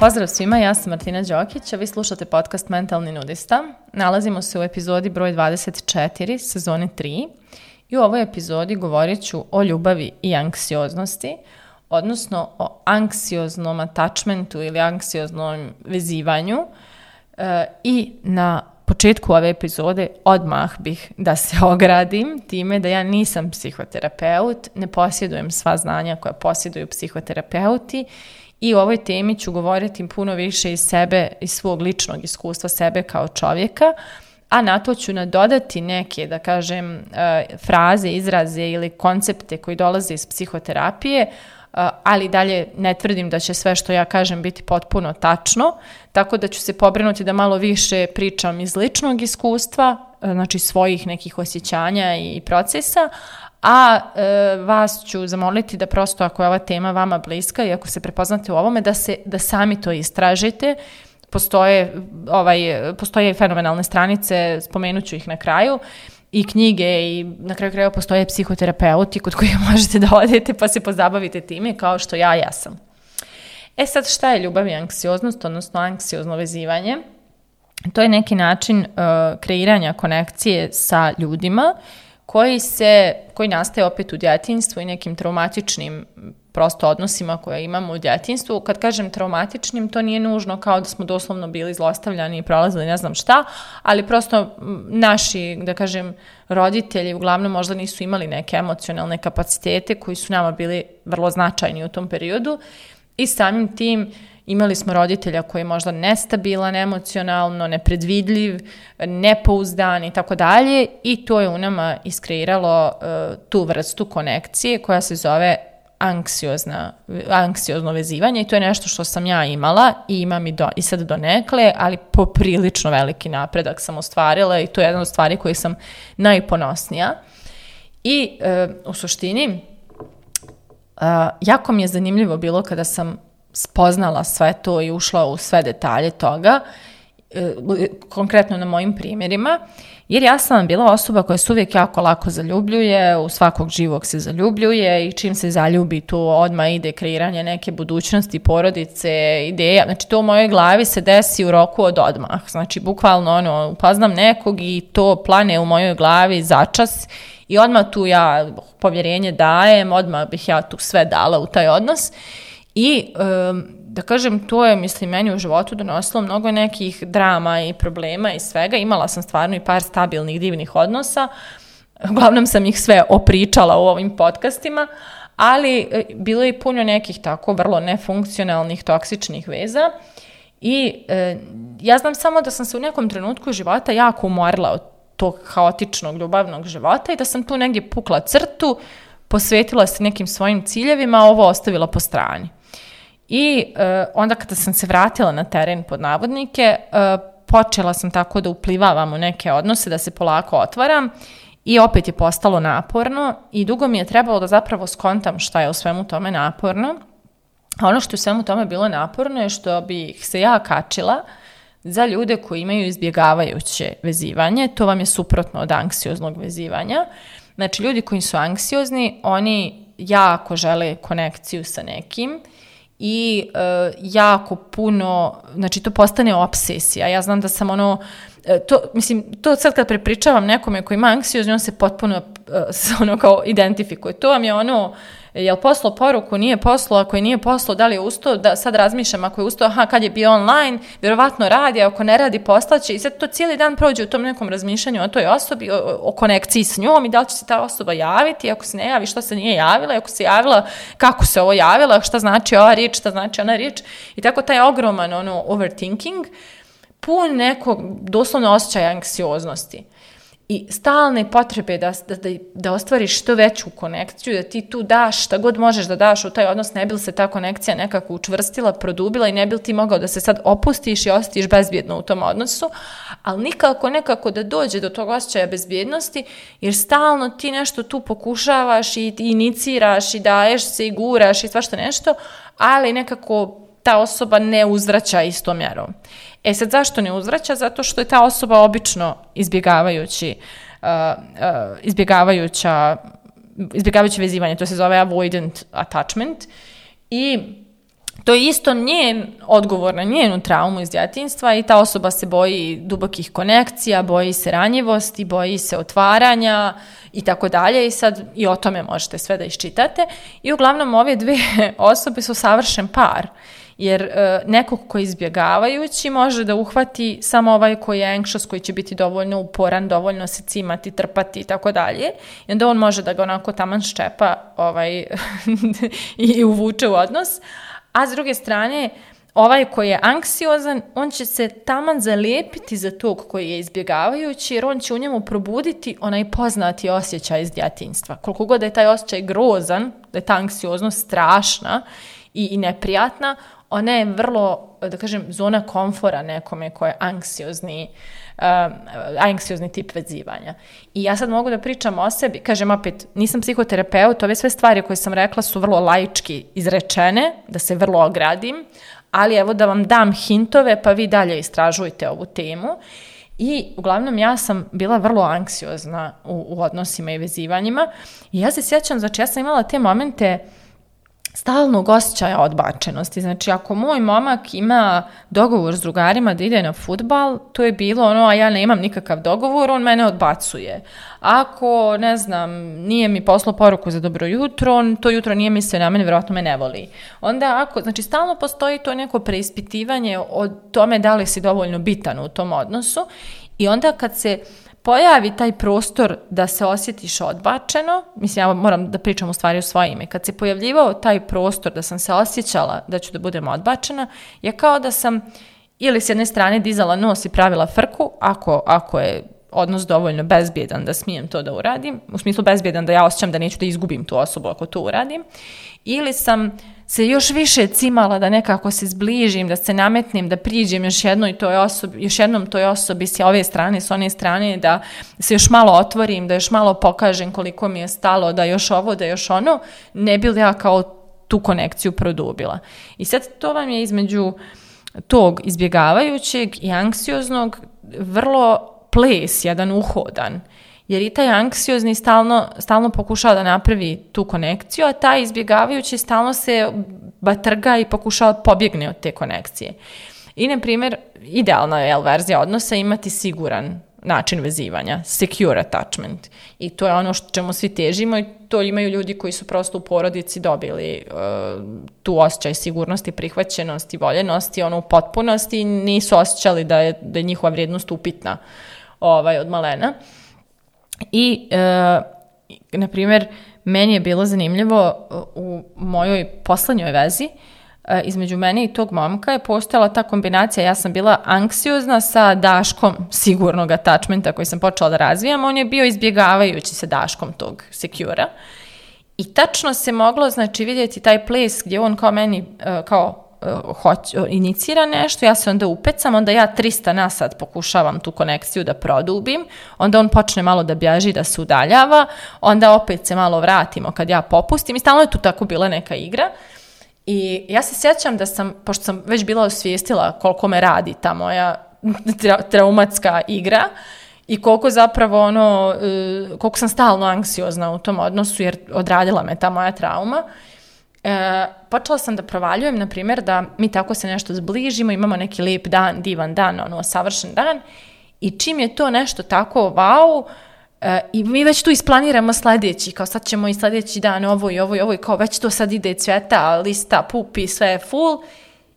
Pozdrav svima, ja sam Martina Đokić, a vi slušate podcast Mentalni nudista. Nalazimo se u epizodi broj 24, sezone 3. I u ovoj epizodi govorit ću o ljubavi i anksioznosti, odnosno o anksioznom attachmentu ili anksioznom vezivanju e, i na početku ove epizode odmah bih da se ogradim time da ja nisam psihoterapeut, ne posjedujem sva znanja koja posjeduju psihoterapeuti i o ovoj temi ću govoriti puno više iz sebe, iz svog ličnog iskustva sebe kao čovjeka, a na to ću nadodati neke, da kažem, e, fraze, izraze ili koncepte koji dolaze iz psihoterapije, Eh, ali dalje ne tvrdim da će sve što ja kažem biti potpuno tačno, tako da ću se pobrinuti da malo više pričam iz ličnog iskustva, eh, znači svojih nekih osjećanja i procesa, a e, vas ću zamoliti da prosto ako je ova tema vama bliska i ako se prepoznate u ovome da se da sami to istražite postoje ovaj postoje fenomenalne stranice spomenuću ih na kraju i knjige i na kraju kraja postoje psihoterapeuti kod kojih možete da odete pa se pozabavite time kao što ja jesam. E sad šta je ljubav i anksioznost, odnosno anksiozno vezivanje? To je neki način uh, kreiranja konekcije sa ljudima koji se, koji nastaje opet u djetinjstvu i nekim traumatičnim prosto odnosima koje imamo u djetinstvu. Kad kažem traumatičnim, to nije nužno kao da smo doslovno bili zlostavljani i prolazili ne znam šta, ali prosto naši, da kažem, roditelji uglavnom možda nisu imali neke emocionalne kapacitete koji su nama bili vrlo značajni u tom periodu i samim tim imali smo roditelja koji je možda nestabilan emocionalno, nepredvidljiv, nepouzdan i tako dalje i to je u nama iskreiralo uh, tu vrstu konekcije koja se zove anksiozna, anksiozno vezivanje i to je nešto što sam ja imala i imam i, do, i sad do nekle, ali poprilično veliki napredak sam ostvarila i to je jedna od stvari koje sam najponosnija. I e, u suštini, e, jako mi je zanimljivo bilo kada sam spoznala sve to i ušla u sve detalje toga, e, E, konkretno na mojim primjerima, jer ja sam bila osoba koja se uvijek jako lako zaljubljuje, u svakog živog se zaljubljuje i čim se zaljubi tu odmah ide kreiranje neke budućnosti, porodice, ideja. Znači to u mojoj glavi se desi u roku od odmah. Znači bukvalno ono, upoznam nekog i to plane u mojoj glavi začas i odmah tu ja povjerenje dajem, odmah bih ja tu sve dala u taj odnos. I um, da kažem, to je, mislim, meni u životu donosilo mnogo nekih drama i problema i svega. Imala sam stvarno i par stabilnih, divnih odnosa. Uglavnom sam ih sve opričala u ovim podcastima, ali e, bilo je i puno nekih tako vrlo nefunkcionalnih, toksičnih veza. I e, ja znam samo da sam se u nekom trenutku života jako umorila od tog haotičnog ljubavnog života i da sam tu negdje pukla crtu, posvetila se nekim svojim ciljevima, a ovo ostavila po strani. I e, onda kada sam se vratila na teren pod navodnike, e, počela sam tako da uplivavam u neke odnose, da se polako otvaram i opet je postalo naporno i dugo mi je trebalo da zapravo skontam šta je u svemu tome naporno. A ono što je u svemu tome bilo naporno je što bih se ja kačila za ljude koji imaju izbjegavajuće vezivanje, to vam je suprotno od anksioznog vezivanja. Znači, ljudi koji su anksiozni, oni jako žele konekciju sa nekim, uh, i e, jako puno, znači to postane obsesija. Ja znam da sam ono, e, to, mislim, to sad kad prepričavam nekome koji ima anksiozni, on se potpuno e, ono kao identifikuje. To vam je ono, E, jel poslo poruku, nije poslo, ako je nije poslo, da li je ustao, da sad razmišljam ako je ustao, aha, kad je bio online, vjerovatno radi, a ako ne radi, poslaće i sad to cijeli dan prođe u tom nekom razmišljanju o toj osobi, o, o konekciji s njom i da li će se ta osoba javiti, ako se ne javi, što se nije javila, ako se javila, kako se ovo javila, šta znači ova rič, šta znači ona rič i tako taj ogroman ono overthinking, pun nekog doslovno osjećaja anksioznosti i stalne potrebe da, da, da, da ostvariš što veću konekciju, da ti tu daš šta god možeš da daš u taj odnos, ne bi li se ta konekcija nekako učvrstila, produbila i ne bi li ti mogao da se sad opustiš i ostiš bezbjedno u tom odnosu, ali nikako nekako da dođe do tog osjećaja bezbjednosti, jer stalno ti nešto tu pokušavaš i, iniciraš i daješ se i guraš i svašta nešto, ali nekako ta osoba ne uzvraća istom mjerom. E sad, zašto ne uzvraća? Zato što je ta osoba obično izbjegavajući, uh, uh, izbjegavajuća, izbjegavajuće vezivanje, to se zove avoidant attachment i to je isto njen odgovor na njenu traumu iz djetinstva i ta osoba se boji dubokih konekcija, boji se ranjivosti, boji se otvaranja i tako dalje i sad i o tome možete sve da iščitate i uglavnom ove dve osobe su savršen par jer e, nekog ko izbjegavajući može da uhvati samo ovaj koji je anxious, koji će biti dovoljno uporan, dovoljno se cimati, trpati i tako dalje. I onda on može da ga onako taman ščepa ovaj, i uvuče u odnos. A s druge strane, ovaj koji je anksiozan, on će se taman zalijepiti za tog koji je izbjegavajući, jer on će u njemu probuditi onaj poznati osjećaj iz djetinstva. Koliko god da je taj osjećaj grozan, da je ta anksioznost strašna i, i neprijatna, ona je vrlo, da kažem, zona komfora nekome ko je anksiozni, um, anksiozni tip vezivanja. I ja sad mogu da pričam o sebi, kažem opet, nisam psihoterapeut, ove sve stvari koje sam rekla su vrlo laički izrečene, da se vrlo ogradim, ali evo da vam dam hintove pa vi dalje istražujte ovu temu. I uglavnom ja sam bila vrlo anksiozna u, u odnosima i vezivanjima i ja se sjećam, znači ja sam imala te momente uh, stalnog osjećaja odbačenosti. Znači, ako moj momak ima dogovor s drugarima da ide na futbal, to je bilo ono, a ja nemam nikakav dogovor, on mene odbacuje. Ako, ne znam, nije mi poslao poruku za dobro jutro, on to jutro nije mislio na mene, vjerojatno me ne voli. Onda ako, znači, stalno postoji to neko preispitivanje o tome da li si dovoljno bitan u tom odnosu i onda kad se uh, pojavi taj prostor da se osjetiš odbačeno, mislim ja moram da pričam u stvari u svoje ime, kad se pojavljivao taj prostor da sam se osjećala da ću da budem odbačena, je kao da sam ili s jedne strane dizala nos i pravila frku, ako, ako je odnos dovoljno bezbjedan da smijem to da uradim, u smislu bezbjedan da ja osjećam da neću da izgubim tu osobu ako to uradim, ili sam se još više cimala da nekako se zbližim, da se nametnem, da priđem još jednoj toj osobi, još jednom toj osobi s ove strane, s one strane, da se još malo otvorim, da još malo pokažem koliko mi je stalo, da još ovo, da još ono, ne bi li ja kao tu konekciju produbila. I sad to vam je između tog izbjegavajućeg i anksioznog vrlo ples, jedan uhodan. Uh, jer i taj anksiozni stalno, stalno pokušava da napravi tu konekciju, a taj izbjegavajući stalno se batrga i pokušava da pobjegne od te konekcije. I, na primjer, idealna je L verzija odnosa imati siguran način vezivanja, secure attachment. I to je ono što čemu svi težimo i to imaju ljudi koji su prosto u porodici dobili uh, tu osjećaj sigurnosti, prihvaćenosti, voljenosti, ono u potpunosti i nisu osjećali da je, da je njihova vrijednost upitna ovaj, od malena. Uh, I, e, na primjer, meni je bilo zanimljivo e, u mojoj poslednjoj vezi, e, između mene i tog momka je postojala ta kombinacija, ja sam bila anksiozna sa daškom sigurnog attachmenta koji sam počela da razvijam, on je bio izbjegavajući sa daškom tog secure-a. I tačno se moglo, znači, vidjeti taj ples gdje on kao meni, e, kao E, hoć, e, inicira nešto, ja se onda upecam, onda ja 300 na nasad pokušavam tu konekciju da produbim, onda on počne malo da bježi, da se udaljava, onda opet se malo vratimo kad ja popustim i stalno je tu tako bila neka igra. I ja se sjećam da sam, pošto sam već bila osvijestila koliko me radi ta moja tra traumatska igra, i koliko zapravo ono, e, koliko sam stalno anksiozna u tom odnosu jer odradila me ta moja trauma e, počela sam da provaljujem, na primjer, da mi tako se nešto zbližimo, imamo neki lijep dan, divan dan, ono, savršen dan i čim je to nešto tako wow, e, i mi već tu isplaniramo sljedeći, kao sad ćemo i sljedeći dan ovo i ovo i ovo i kao već to sad ide cveta, lista, pupi, sve je full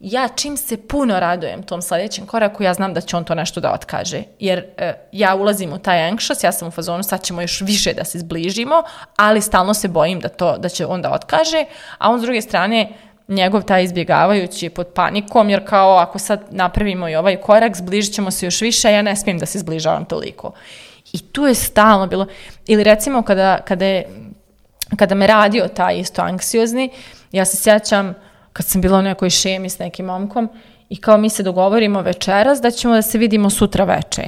ja čim se puno radujem tom sledećem koraku, ja znam da će on to nešto da otkaže. Jer e, ja ulazim u taj anxious, ja sam u fazonu, sad ćemo još više da se zbližimo, ali stalno se bojim da, to, da će on da otkaže, a on s druge strane, njegov taj izbjegavajući je pod panikom, jer kao ako sad napravimo i ovaj korak, zbližit ćemo se još više, ja ne smijem da se zbližavam toliko. I tu je stalno bilo, ili recimo kada, kada, je, kada me radio taj isto anksiozni, ja se sjećam, kad sam bila u nekoj šemi s nekim momkom i kao mi se dogovorimo večeras da ćemo da se vidimo sutra veče.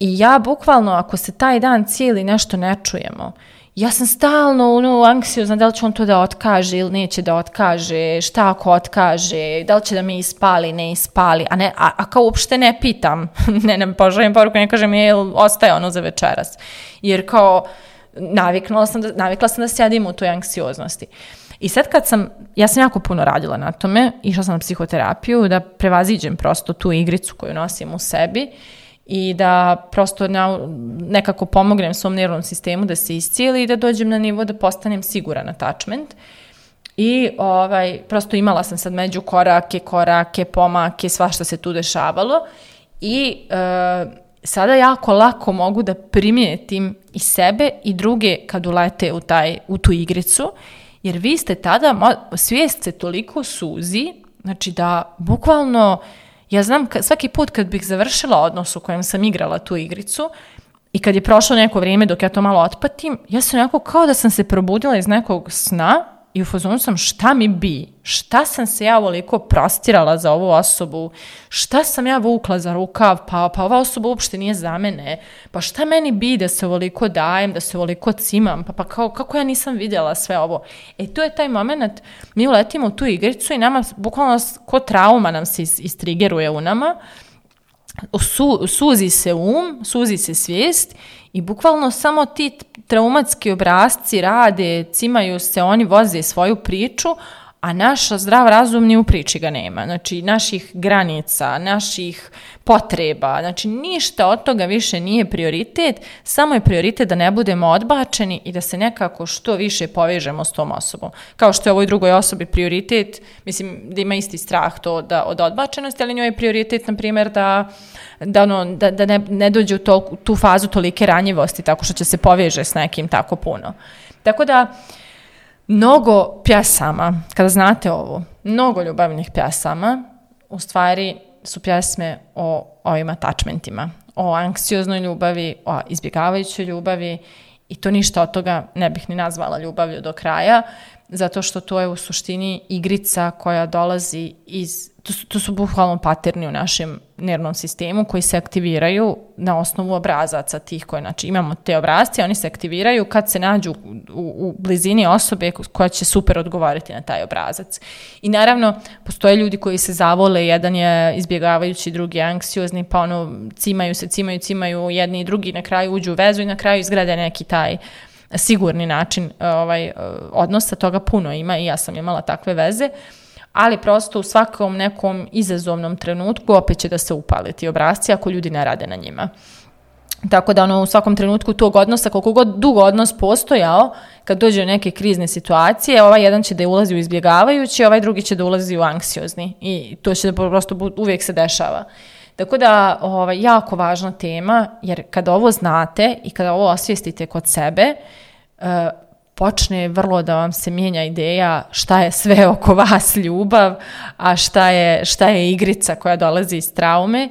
I ja bukvalno, ako se taj dan cijeli nešto ne čujemo, ja sam stalno u ono, anksiozna da li će on to da otkaže ili neće da otkaže, šta ako otkaže, da li će da mi ispali, ne ispali, a, ne, a, a kao uopšte ne pitam, ne, ne poželim poruku, ne kažem je li ostaje ono za večeras, jer kao naviknula sam da, navikla sam da sedim u toj anksioznosti. Uh, I sad kad sam, ja sam jako puno radila na tome, išla sam na psihoterapiju da prevaziđem prosto tu igricu koju nosim u sebi i da prosto na, nekako pomognem svom nervnom sistemu da se iscijeli i da dođem na nivo da postanem siguran attachment. I ovaj, prosto imala sam sad među korake, korake, pomake, sva što se tu dešavalo i e, sada jako lako mogu da primijetim i sebe i druge kad ulete u, taj, u tu igricu jer vi ste tada, svijest se toliko suzi, znači da bukvalno, ja znam svaki put kad bih završila odnos u kojem sam igrala tu igricu i kad je prošlo neko vrijeme dok ja to malo otpatim, ja sam onako kao da sam se probudila iz nekog sna I u fazonu sam, šta mi bi? Šta sam se ja ovoliko prostirala za ovu osobu? Šta sam ja vukla za rukav? Pa, pa ova osoba uopšte nije za mene. Pa šta meni bi da se ovoliko dajem, da se ovoliko cimam? Pa, pa kao, kako ja nisam vidjela sve ovo? E, to je taj moment, mi uletimo u tu igricu i nama, bukvalno, ko trauma nam se istrigeruje u nama, su, suzi se um, suzi se svijest i bukvalno samo ti traumatski obrazci rade, cimaju se, oni voze svoju priču, a naš zdrav razum ni u priči ga nema. Znači, naših granica, naših potreba, znači ništa od toga više nije prioritet, samo je prioritet da ne budemo odbačeni i da se nekako što više povežemo s tom osobom. Kao što je ovoj drugoj osobi prioritet, mislim da ima isti strah to da, od odbačenosti, ali njoj je prioritet, na primjer, da, da, ono, da, da ne, ne dođe u tol, tu fazu tolike ranjivosti tako što će se poveže s nekim tako puno. Tako da, mnogo pjesama, kada znate ovo, mnogo ljubavnih pjesama, u stvari su pjesme o ovim attachmentima, o anksioznoj ljubavi, o izbjegavajućoj ljubavi i to ništa od toga ne bih ni nazvala ljubavlju do kraja, zato što to je u suštini igrica koja dolazi iz to su, to su bukvalno paterni u našem nervnom sistemu koji se aktiviraju na osnovu obrazaca tih koje, znači imamo te obrazce, oni se aktiviraju kad se nađu u, u, blizini osobe koja će super odgovarati na taj obrazac. I naravno, postoje ljudi koji se zavole, jedan je izbjegavajući, drugi je anksiozni, pa ono, cimaju se, cimaju, cimaju, jedni i drugi na kraju uđu u vezu i na kraju izgrade neki taj sigurni način ovaj, odnosa, toga puno ima i ja sam imala takve veze. Uh, ali prosto u svakom nekom izazovnom trenutku opet će da se upale ti obrazci ako ljudi ne rade na njima. Tako da ono, u svakom trenutku tog odnosa, koliko god dugo odnos postojao, kad dođe do neke krizne situacije, ovaj jedan će da ulazi u izbjegavajući, ovaj drugi će da ulazi u anksiozni. I to će da prosto uvijek se dešava. Tako da, ovaj, jako važna tema, jer kada ovo znate i kada ovo osvijestite kod sebe, eh, počne vrlo da vam se mijenja ideja šta je sve oko vas ljubav, a šta je, šta je igrica koja dolazi iz traume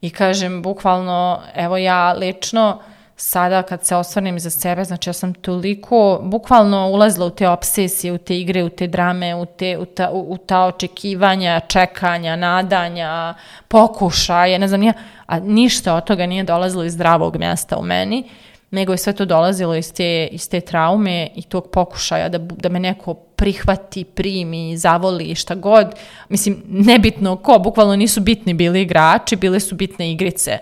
i kažem bukvalno, evo ja lično sada kad se osvrnem za sebe, znači ja sam toliko bukvalno ulazila u te obsesije, u te igre, u te drame, u, te, u, ta, u, u ta očekivanja, čekanja, nadanja, pokušaje, ne znam, nije, a ništa od toga nije dolazilo iz zdravog mjesta u meni nego je sve to dolazilo iz te, iz te traume i tog pokušaja da, da me neko prihvati, primi, zavoli, šta god. Mislim, nebitno ko, bukvalno nisu bitni bili igrači, bile su bitne igrice.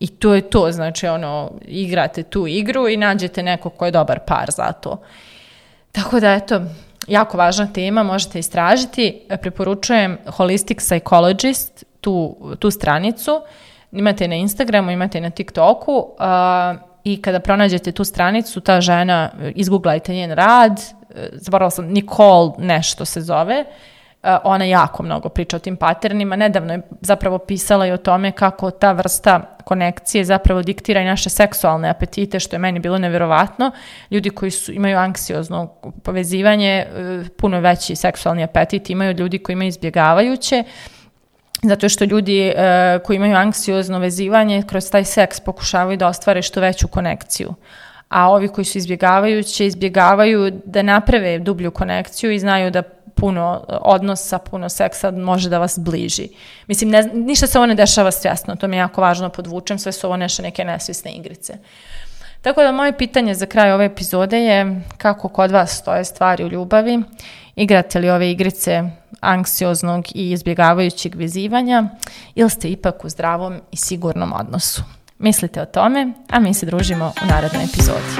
I to je to, znači ono, igrate tu igru i nađete neko ko je dobar par za to. Tako da, eto, jako važna tema, možete istražiti. Preporučujem Holistic Psychologist, tu, tu stranicu. Imate na Instagramu, imate na TikToku. Uh, i kada pronađete tu stranicu, ta žena, e, izguglajte njen rad, e, zaboravila sam, Nicole nešto se zove, e, ona jako mnogo priča o tim paternima. Nedavno je zapravo pisala i o tome kako ta vrsta konekcije zapravo diktira i naše seksualne apetite, što je meni bilo neverovatno. Ljudi koji su, imaju anksiozno povezivanje, puno veći seksualni apetit imaju od ljudi koji imaju izbjegavajuće. Uh, zato što ljudi e, koji imaju anksiozno vezivanje kroz taj seks pokušavaju da ostvare što veću konekciju. A ovi koji su izbjegavajući, izbjegavaju da naprave dublju konekciju i znaju da puno odnosa, puno seksa može da vas bliži. Mislim, ne, ništa se ovo ne dešava svjesno, to mi je jako važno da podvučem, sve su ovo neše neke nesvisne igrice. Uh, Tako da moje pitanje za kraj ove epizode je kako kod vas stoje stvari u ljubavi, igrate li ove igrice anksioznog i izbjegavajućeg vezivanja ili ste ipak u zdravom i sigurnom odnosu. Mislite o tome, a mi se družimo u narodnoj epizodi.